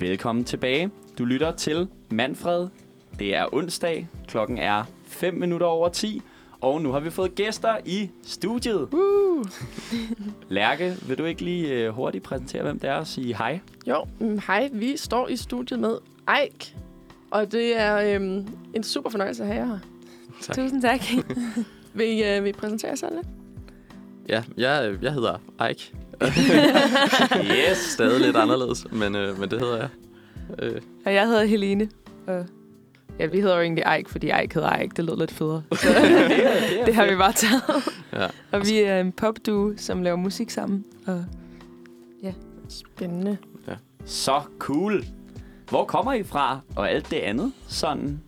Velkommen tilbage. Du lytter til Manfred. Det er onsdag. Klokken er 5 minutter over 10. Og nu har vi fået gæster i studiet. Uh. Lærke, vil du ikke lige uh, hurtigt præsentere, hvem det er og sige hej? Jo, mm, hej. Vi står i studiet med Eik. Og det er øhm, en super fornøjelse at have jer her. Tak. Tusind tak. Vil I, øh, vil I præsentere jer selv lidt? Ja, jeg, jeg hedder Eik. Yes. Stadig lidt anderledes, men, øh, men det hedder jeg. Øh, og jeg hedder Helene. Og ja, vi hedder jo egentlig Eik, fordi Eik hedder Eik. Det lød lidt federe. Så det, er, det, har vi bare taget. ja. Og vi er en popduo, som laver musik sammen. Og Spændende. Så cool. Hvor kommer I fra? Og alt det andet sådan?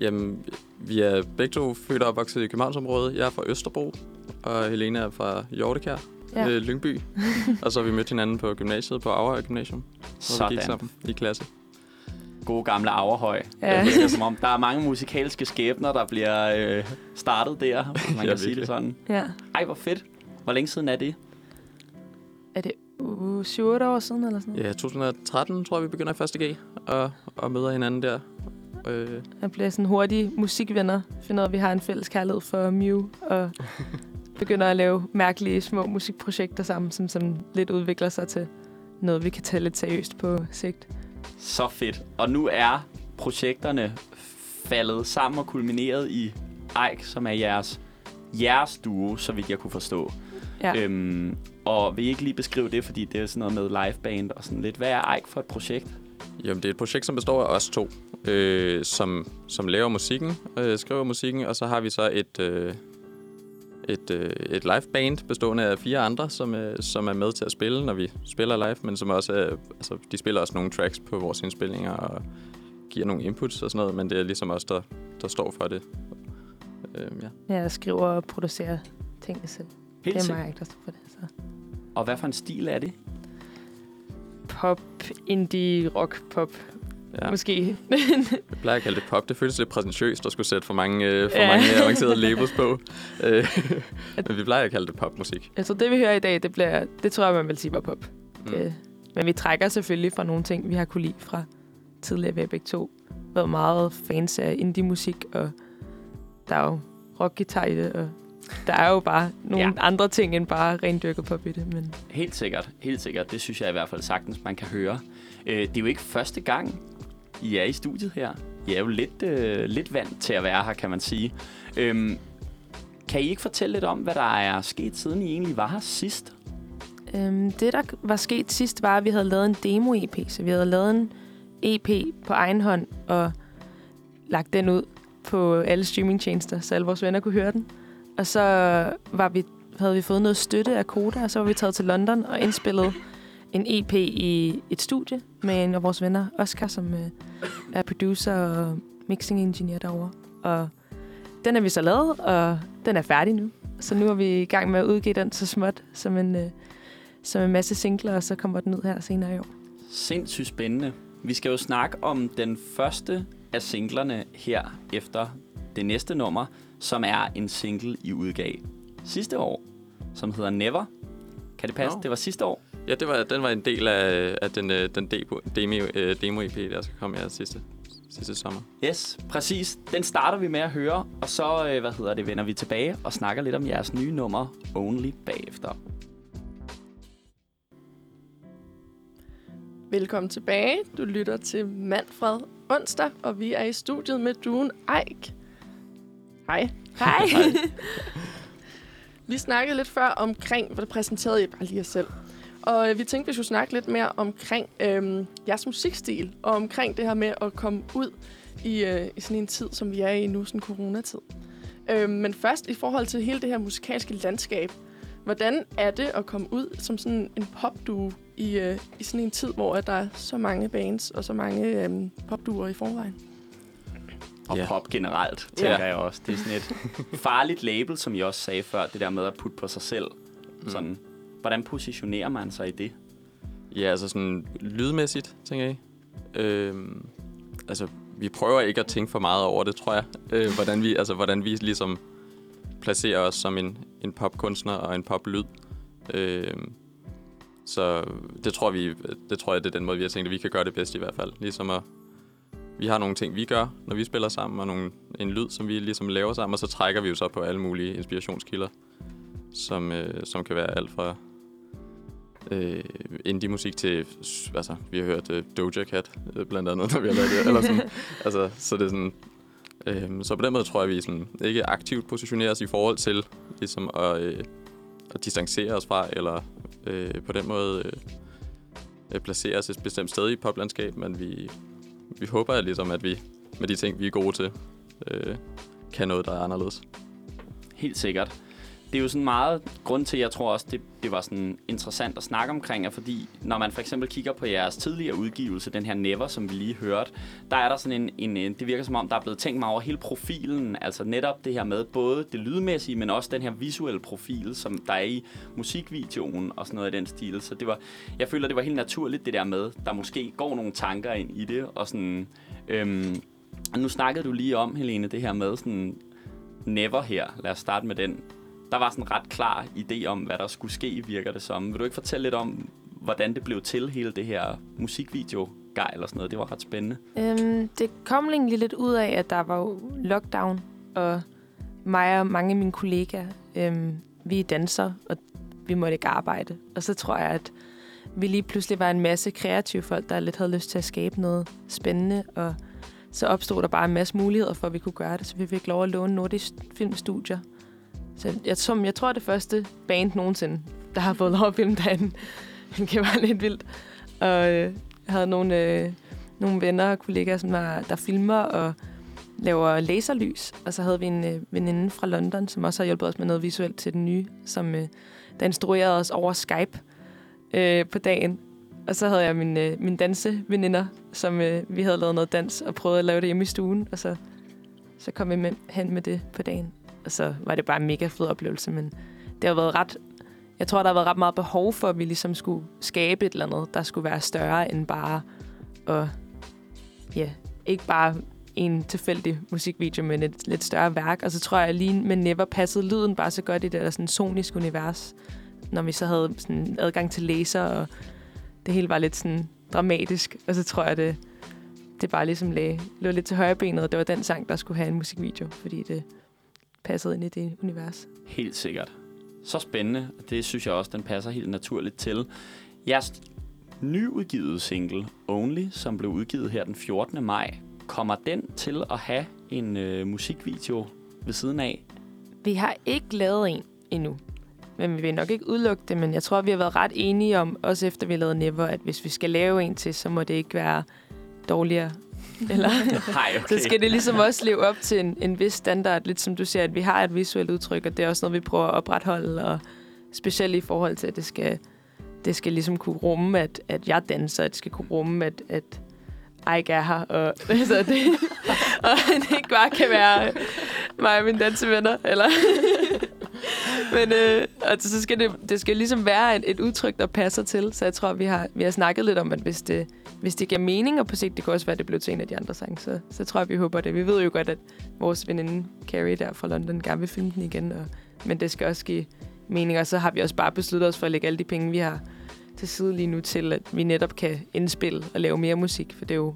Jamen, vi er begge to født og opvokset i Københavnsområdet. Jeg er fra Østerbro, og Helene er fra Hjortekær, ja. øh, Lyngby. og så har vi mødt hinanden på gymnasiet, på Aarhus Gymnasium, hvor vi gik Sådan. sammen i klasse. God gamle Averhøj. Ja. Det virker som om, der er mange musikalske skæbner, der bliver øh, startet der, hvis man Ja, kan sige det sådan. ja. Ej, hvor fedt. Hvor længe siden er det? Er det uh, 7-8 år siden eller sådan noget? Ja, 2013 tror jeg, vi begynder i første G, og, og møder hinanden der. Øh, Jeg bliver sådan hurtige musikvenner. Finder ud af, at vi har en fælles kærlighed for Mew. Og begynder at lave mærkelige små musikprojekter sammen, som, som lidt udvikler sig til noget, vi kan tage lidt seriøst på sigt. Så fedt. Og nu er projekterne faldet sammen og kulmineret i Eik, som er jeres, jeres duo, så vidt jeg kunne forstå. Ja. Øhm, og vil I ikke lige beskrive det, fordi det er sådan noget med liveband og sådan lidt. Hvad er Eik for et projekt? Jamen, det er et projekt, som består af os to, øh, som, som laver musikken, øh, skriver musikken, og så har vi så et, øh, et, øh, et live band bestående af fire andre, som, øh, som er med til at spille, når vi spiller live, men som også er, altså, de spiller også nogle tracks på vores indspillinger og giver nogle inputs og sådan noget, men det er ligesom os, der, der står for det. Øh, ja. Jeg skriver og producerer tingene selv. Helt det er mig, der står for det. Så. Og hvad for en stil er det? Pop, indie, rock, pop. Ja. Måske. Jeg plejer at kalde det pop. Det føles lidt præsentøst at skulle sætte for mange, øh, for Ja. mange avancerede labels på. Øh, men vi plejer at kalde det popmusik. Jeg tror, det vi hører i dag, det, bliver, det tror jeg, man vil sige var pop. Mm. Det, men vi trækker selvfølgelig fra nogle ting, vi har kunne lide fra tidligere. Vi har begge to været meget fans af indie-musik, og der er jo rockgitar i det, og der er jo bare nogle Ja. andre ting end bare rendyrket pop i det. Men Helt sikkert, helt sikkert. Det synes jeg i hvert fald sagtens, man kan høre. Øh, det er jo ikke første gang, i er i studiet her. I er jo lidt, øh, lidt vant til at være her, kan man sige. Øhm, kan I ikke fortælle lidt om, hvad der er sket, siden I egentlig var her sidst? øhm, det, der var sket sidst, var, at vi havde lavet en demo-EP. Så vi havde lavet en EP på egen hånd, og lagt den ud på alle streamingtjenester, så alle vores venner kunne høre den. Og så var vi, havde vi fået noget støtte af Koda, og så var vi taget til London og indspillet en EP i et studie med en af vores venner, Oscar, som øh, er producer og mixing engineer derovre. Og den er vi så lavet, og den er færdig nu. Så nu er vi i gang med at udgive den så småt som en, øh, som en masse singler, og så kommer den ud her senere i år. Sindssygt spændende. Vi skal jo snakke om den første af singlerne her efter det næste nummer, som er en single, I udgav sidste år, som hedder Never. Kan det passe? Nå. Det var sidste år. Ja, det var, den var en del af, af den, øh, den demo, demo, øh, demo-EP, der skal komme her sidste, sidste sommer. Yes, præcis. Den starter vi med at høre, og så øh, hvad hedder det, vender vi tilbage og snakker lidt om jeres nye nummer, Only, bagefter. Velkommen tilbage. Du lytter til Manfred onsdag, og vi er i studiet med duen Eik. Hej. Hej! Vi snakkede lidt før omkring, hvor det præsenterede I bare lige jer selv. Og øh, vi tænkte, vi skulle snakke lidt mere omkring øhm, jeres musikstil, og omkring det her med at komme ud i, øh, i sådan en tid, som vi er i nu, sådan en coronatid. Øhm, men først i forhold til hele det her musikalske landskab. Hvordan er det at komme ud som sådan en popduo i, øh, i sådan en tid, hvor der er så mange bands og så mange øhm, popduer i forvejen? Og Ja. pop generelt, tænker jeg også. Det er sådan et farligt label, som jeg også sagde før, det der med at putte på sig selv. Mm. Sådan, hvordan positionerer man sig i det? Ja, altså sådan lydmæssigt, tænker jeg. Øhm, altså, vi prøver ikke at tænke for meget over det, tror jeg. Øh, hvordan, vi, altså, hvordan vi ligesom placerer os som en, en popkunstner og en poplyd. Øhm, så det tror, vi, det tror jeg, det er den måde, vi har tænkt, at vi kan gøre det bedst i hvert fald. Ligesom at, vi har nogle ting, vi gør, når vi spiller sammen, og nogle, en lyd, som vi ligesom laver sammen, og så trækker vi jo så på alle mulige inspirationskilder, som, øh, som kan være alt fra øh, indie-musik til, altså, vi har hørt øh, Doja Cat, øh, blandt andet, når vi har lavet det, eller sådan, altså, så det er sådan, øh, så på den måde tror jeg, vi sådan, ikke aktivt positionerer os i forhold til, ligesom at, øh, at distancere os fra, eller øh, på den måde øh, øh placere os et bestemt sted i poplandskab, men vi, vi håber ligesom, at vi med de ting, vi er gode til, øh, kan noget, der er anderledes. Helt sikkert det er jo sådan meget grund til, jeg tror også, det, det var sådan interessant at snakke omkring, er fordi når man for eksempel kigger på jeres tidligere udgivelse, den her Never, som vi lige hørte, der er der sådan en, en, en det virker som om, der er blevet tænkt meget over hele profilen, altså netop det her med både det lydmæssige, men også den her visuelle profil, som der er i musikvideoen og sådan noget i den stil. Så det var, jeg føler, det var helt naturligt det der med, der måske går nogle tanker ind i det, og sådan, øhm, nu snakkede du lige om, Helene, det her med sådan, Never her. Lad os starte med den der var sådan en ret klar idé om, hvad der skulle ske, virker det som. Vil du ikke fortælle lidt om, hvordan det blev til, hele det her musikvideo gej eller sådan noget? Det var ret spændende. Øhm, det kom egentlig lidt ud af, at der var jo lockdown, og mig og mange af mine kollegaer, øhm, vi er dansere, og vi måtte ikke arbejde. Og så tror jeg, at vi lige pludselig var en masse kreative folk, der lidt havde lyst til at skabe noget spændende, og så opstod der bare en masse muligheder for, at vi kunne gøre det. Så vi fik lov at låne Nordisk Filmstudier, så jeg, som, jeg tror, det første band nogensinde, der har fået lov at filme derinde. det var lidt vildt. Og øh, jeg havde nogle, øh, nogle venner og kollegaer, som var, der filmer og laver laserlys. Og så havde vi en øh, veninde fra London, som også har hjulpet os med noget visuelt til den nye, som øh, der instruerede os over Skype øh, på dagen. Og så havde jeg min, øh, min danseveninder, som øh, vi havde lavet noget dans og prøvet at lave det hjemme i stuen. Og så, så kom vi med, hen med det på dagen og så var det bare en mega fed oplevelse, men det har været ret... Jeg tror, der har været ret meget behov for, at vi ligesom skulle skabe et eller andet, der skulle være større end bare at... Ja, ikke bare en tilfældig musikvideo, men et lidt større værk. Og så tror jeg lige med Never passede lyden bare så godt i det der sådan sonisk univers. Når vi så havde sådan adgang til laser, og det hele var lidt sådan dramatisk. Og så tror jeg, det, det bare ligesom lagde, lå lidt til højre benet, og det var den sang, der skulle have en musikvideo, fordi det, passet ind i det univers. Helt sikkert. Så spændende. Det synes jeg også, den passer helt naturligt til. Jeres nyudgivet single, Only, som blev udgivet her den 14. maj, kommer den til at have en øh, musikvideo ved siden af? Vi har ikke lavet en endnu. Men vi vil nok ikke udelukke det, men jeg tror, vi har været ret enige om, også efter vi lavede Never, at hvis vi skal lave en til, så må det ikke være dårligere eller, Nej, okay. så skal det ligesom også leve op til en, en vis standard. Lidt som du siger, at vi har et visuelt udtryk, og det er også noget, vi prøver at opretholde. Og specielt i forhold til, at det skal, det skal ligesom kunne rumme, at, at jeg danser. At det skal kunne rumme, at, at Ike er her. Og, altså det, og det ikke bare kan være mig og mine dansevenner. Eller men øh, altså, så skal det, det skal ligesom være et, et udtryk, der passer til. Så jeg tror, vi har, vi har snakket lidt om, at hvis det, hvis det giver mening, og på sigt, det kan også være, at det blev til en af de andre sange, så, så tror jeg, vi håber det. Vi ved jo godt, at vores veninde Carrie der fra London gerne vil filme den igen, og, men det skal også give mening, og så har vi også bare besluttet os for at lægge alle de penge, vi har til side lige nu til, at vi netop kan indspille og lave mere musik, for det er jo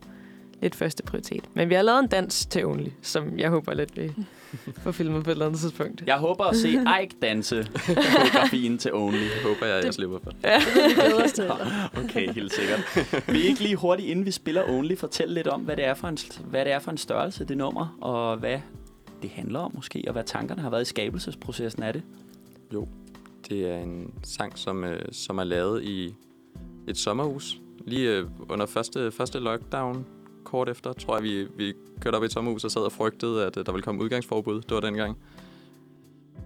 lidt første prioritet. Men vi har lavet en dans til Only, som jeg håber lidt, vi får filmet på et eller andet tidspunkt. Jeg håber at se Ike danse koreografien til Only. Det håber jeg, jeg slipper for. Ja, det Okay, helt sikkert. Vil I ikke lige hurtigt, inden vi spiller Only, fortælle lidt om, hvad det er for en, hvad det er for en størrelse, det nummer, og hvad det handler om måske, og hvad tankerne har været i skabelsesprocessen af det? Jo, det er en sang, som, øh, som er lavet i et sommerhus. Lige øh, under første, første lockdown, kort efter, tror jeg, vi, vi kørte op i et sommerhus og sad og frygtede, at øh, der ville komme udgangsforbud. Det var dengang.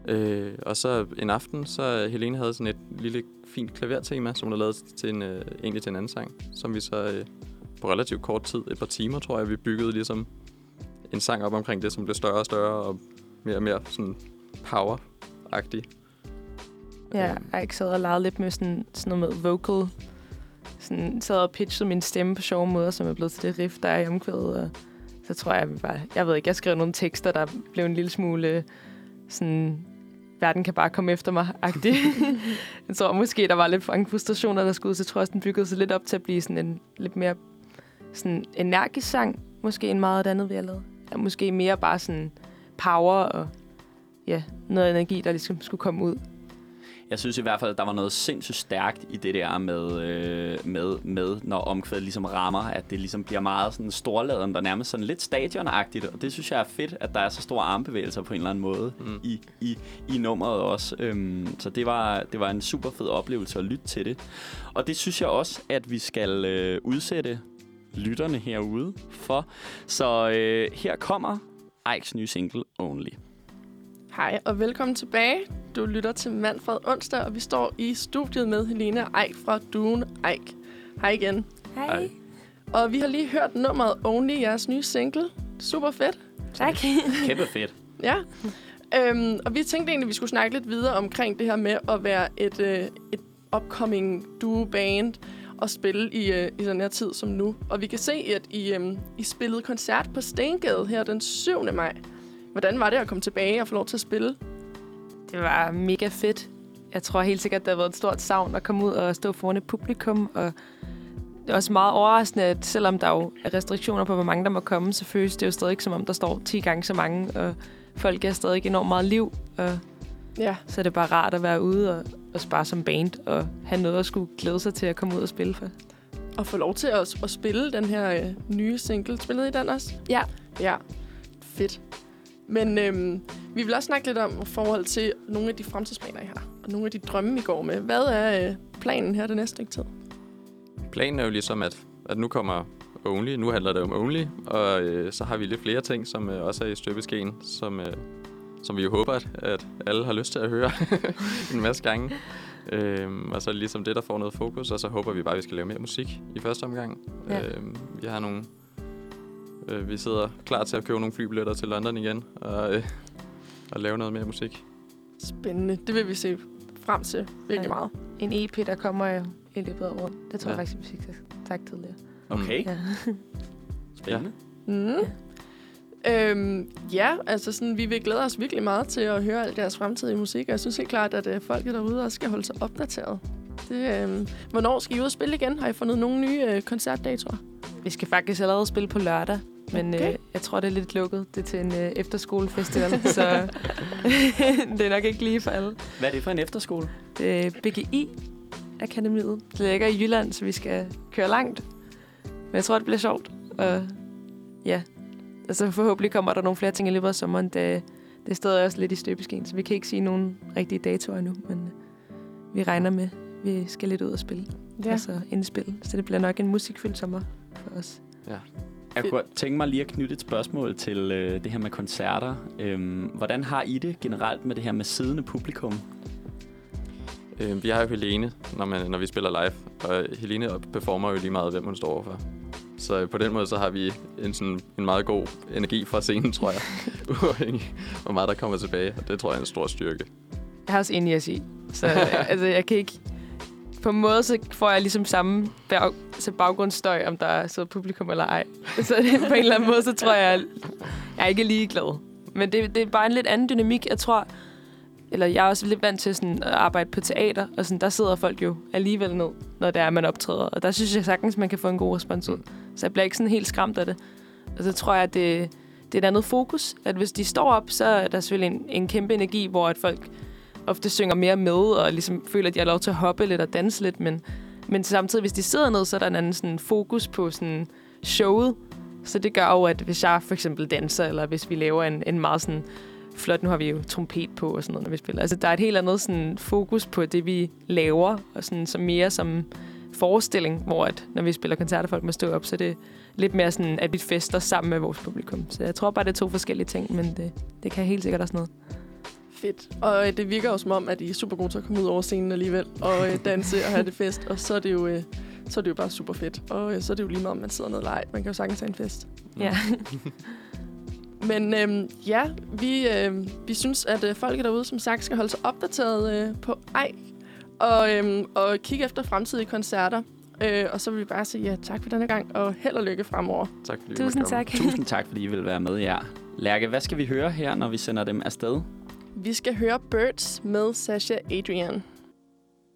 Øh, og så en aften, så Helene havde sådan et lille fint klavertema, som hun havde lavet til en, øh, egentlig til en anden sang, som vi så øh, på relativt kort tid, et par timer, tror jeg, vi byggede ligesom en sang op omkring det, som blev større og større og mere og mere sådan power-agtig. Ja, jeg sad og legede lidt med sådan, sådan noget med vocal sådan, sad og pitchede min stemme på sjove måder, som er blevet til det riff, der er i omkvædet. Og så tror jeg, jeg bare, jeg ved ikke, jeg skrev nogle tekster, der blev en lille smule sådan verden kan bare komme efter mig -agtig. jeg tror måske, der var lidt mange frustrationer, der skulle ud, så jeg tror også, den byggede sig lidt op til at blive sådan en lidt mere sådan energisk sang, måske end meget andet, vi har lavet. Ja, måske mere bare sådan power og ja, noget energi, der ligesom skulle komme ud. Jeg synes i hvert fald, at der var noget sindssygt stærkt i det der med, øh, med, med når omkvædet ligesom rammer, at det ligesom bliver meget sådan storladen, der nærmest sådan lidt stadionagtigt, og det synes jeg er fedt, at der er så store armbevægelser på en eller anden måde mm. i, i, i nummeret også. Øhm, så det var, det var en super fed oplevelse at lytte til det. Og det synes jeg også, at vi skal øh, udsætte lytterne herude for. Så øh, her kommer Ikes nye single Only. Hej og velkommen tilbage. Du lytter til Manfred Onsdag, og vi står i studiet med Helene Eik fra Duen Eik. Hej igen. Hej. Hej. Og vi har lige hørt nummeret Only, jeres nye single. Super fedt. Tak. Kæmpe fedt. Ja. Øhm, og vi tænkte egentlig, at vi skulle snakke lidt videre omkring det her med at være et, øh, et upcoming duo-band og spille i, øh, i sådan her tid som nu. Og vi kan se, at I, øh, I spillede koncert på Stengade her den 7. maj. Hvordan var det at komme tilbage og få lov til at spille? Det var mega fedt. Jeg tror helt sikkert, det har været et stort savn at komme ud og stå foran et publikum. Og det er også meget overraskende, at selvom der jo er restriktioner på, hvor mange der må komme, så føles det jo stadig som om der står 10 gange så mange. Og folk er stadig enormt meget liv. Og Ja, så er det bare rart at være ude og, og spare som band. Og have noget at skulle glæde sig til at komme ud og spille for. og få lov til at, at spille den her øh, nye single. Spillede I den også? Ja. Ja, fedt. Men øhm, vi vil også snakke lidt om forhold til nogle af de fremtidsplaner, I har. Og nogle af de drømme, I går med. Hvad er øh, planen her det næste stykke tid? Planen er jo ligesom, at, at nu kommer Only. Nu handler det om Only. Og øh, så har vi lidt flere ting, som øh, også er i støbeskeen, som, øh, som vi jo håber, at, at alle har lyst til at høre en masse gange. Øhm, og så er det ligesom det, der får noget fokus, og så håber vi bare, at vi skal lave mere musik i første omgang. Ja. Øhm, vi har nogle... Øh, vi sidder klar til at købe nogle flybilletter til London igen, og, øh, og lave noget mere musik. Spændende. Det vil vi se frem til virkelig Ja. meget. En EP, der kommer jo i løbet af året. Det tror Ja. jeg faktisk, vi fik sagt tidligere. Okay, Ja. spændende. Mm. Øhm, ja, altså sådan, vi vil glæde os virkelig meget til at høre al deres fremtidige musik, og jeg synes helt klart, at øh, folket derude også skal holde sig opdateret. Det, øhm, hvornår skal I ud og spille igen? Har I fundet nogle nye øh, koncertdatoer? Vi skal faktisk allerede spille på lørdag, men Okay. øh, jeg tror, det er lidt lukket. Det er til en øh, efterskolefestival, så det er nok ikke lige for alle. Hvad er det for en efterskole? Det er BGI Akademiet. Det ligger i Jylland, så vi skal køre langt. Men jeg tror, det bliver sjovt. Og ja, altså forhåbentlig kommer der nogle flere ting i løbet af sommeren. Det, det er stadig også lidt i støbeskeen, så vi kan ikke sige nogen rigtige datoer endnu. Men øh, vi regner med, at vi skal lidt ud og spille. Ja. Og så indspille. Så det bliver nok en musikfyldt sommer for os. Jeg kunne godt tænke mig lige at knytte et spørgsmål til øh, det her med koncerter. Øhm, hvordan har I det generelt med det her med siddende publikum? Øh, vi har jo Helene, når, man, når vi spiller live, og Helene performer jo lige meget, hvem hun står overfor. Så øh, på den måde, så har vi en, sådan, en meget god energi fra scenen, tror jeg. Uafhængig hvor meget der kommer tilbage, og det tror jeg er en stor styrke. Jeg har også enig at sige. Så altså, jeg kan ikke... På en måde, så får jeg ligesom samme bag, så baggrundsstøj, om der er så publikum eller ej. Så det, på en eller anden måde, så tror jeg, jeg er ikke lige glad. Men det, det er bare en lidt anden dynamik. Jeg tror, eller jeg er også lidt vant til sådan, at arbejde på teater, og sådan, der sidder folk jo alligevel ned, når det er, man optræder. Og der synes jeg sagtens, man kan få en god respons ud. Så jeg bliver ikke sådan helt skræmt af det. Og så tror jeg, at det, det er et andet fokus. At hvis de står op, så er der selvfølgelig en, en kæmpe energi, hvor at folk ofte synger mere med, og ligesom føler, at de har lov til at hoppe lidt og danse lidt. Men, men samtidig, hvis de sidder ned, så er der en anden sådan, fokus på sådan, showet. Så det gør jo, at hvis jeg for eksempel danser, eller hvis vi laver en, en meget sådan flot, nu har vi jo trompet på og sådan noget, når vi spiller. Altså, der er et helt andet sådan, fokus på det, vi laver, og sådan, som mere som forestilling, hvor at, når vi spiller koncerter, folk må stå op, så det er lidt mere sådan, at vi fester sammen med vores publikum. Så jeg tror bare, det er to forskellige ting, men det, det kan helt sikkert også noget. Fedt. Og øh, det virker jo som om, at I er super gode til at komme ud over scenen alligevel, og øh, danse og have det fest. Og så er det jo, øh, så er det jo bare super fedt. Og øh, så er det jo lige meget, om man sidder ned ej. Man kan jo sagtens have en fest. Ja. Men øhm, ja, vi, øh, vi synes, at øh, folk derude, som sagt, skal holde sig opdateret øh, på ej. Og, øhm, og kigge efter fremtidige koncerter. Øh, og så vil vi bare sige ja, tak for denne gang, og held og lykke fremover. Tak fordi Tusind tak. Tusind tak, fordi I vil være med, ja. Lærke, hvad skal vi høre her, når vi sender dem afsted? Vi skal høre Birds med Sasha Adrian.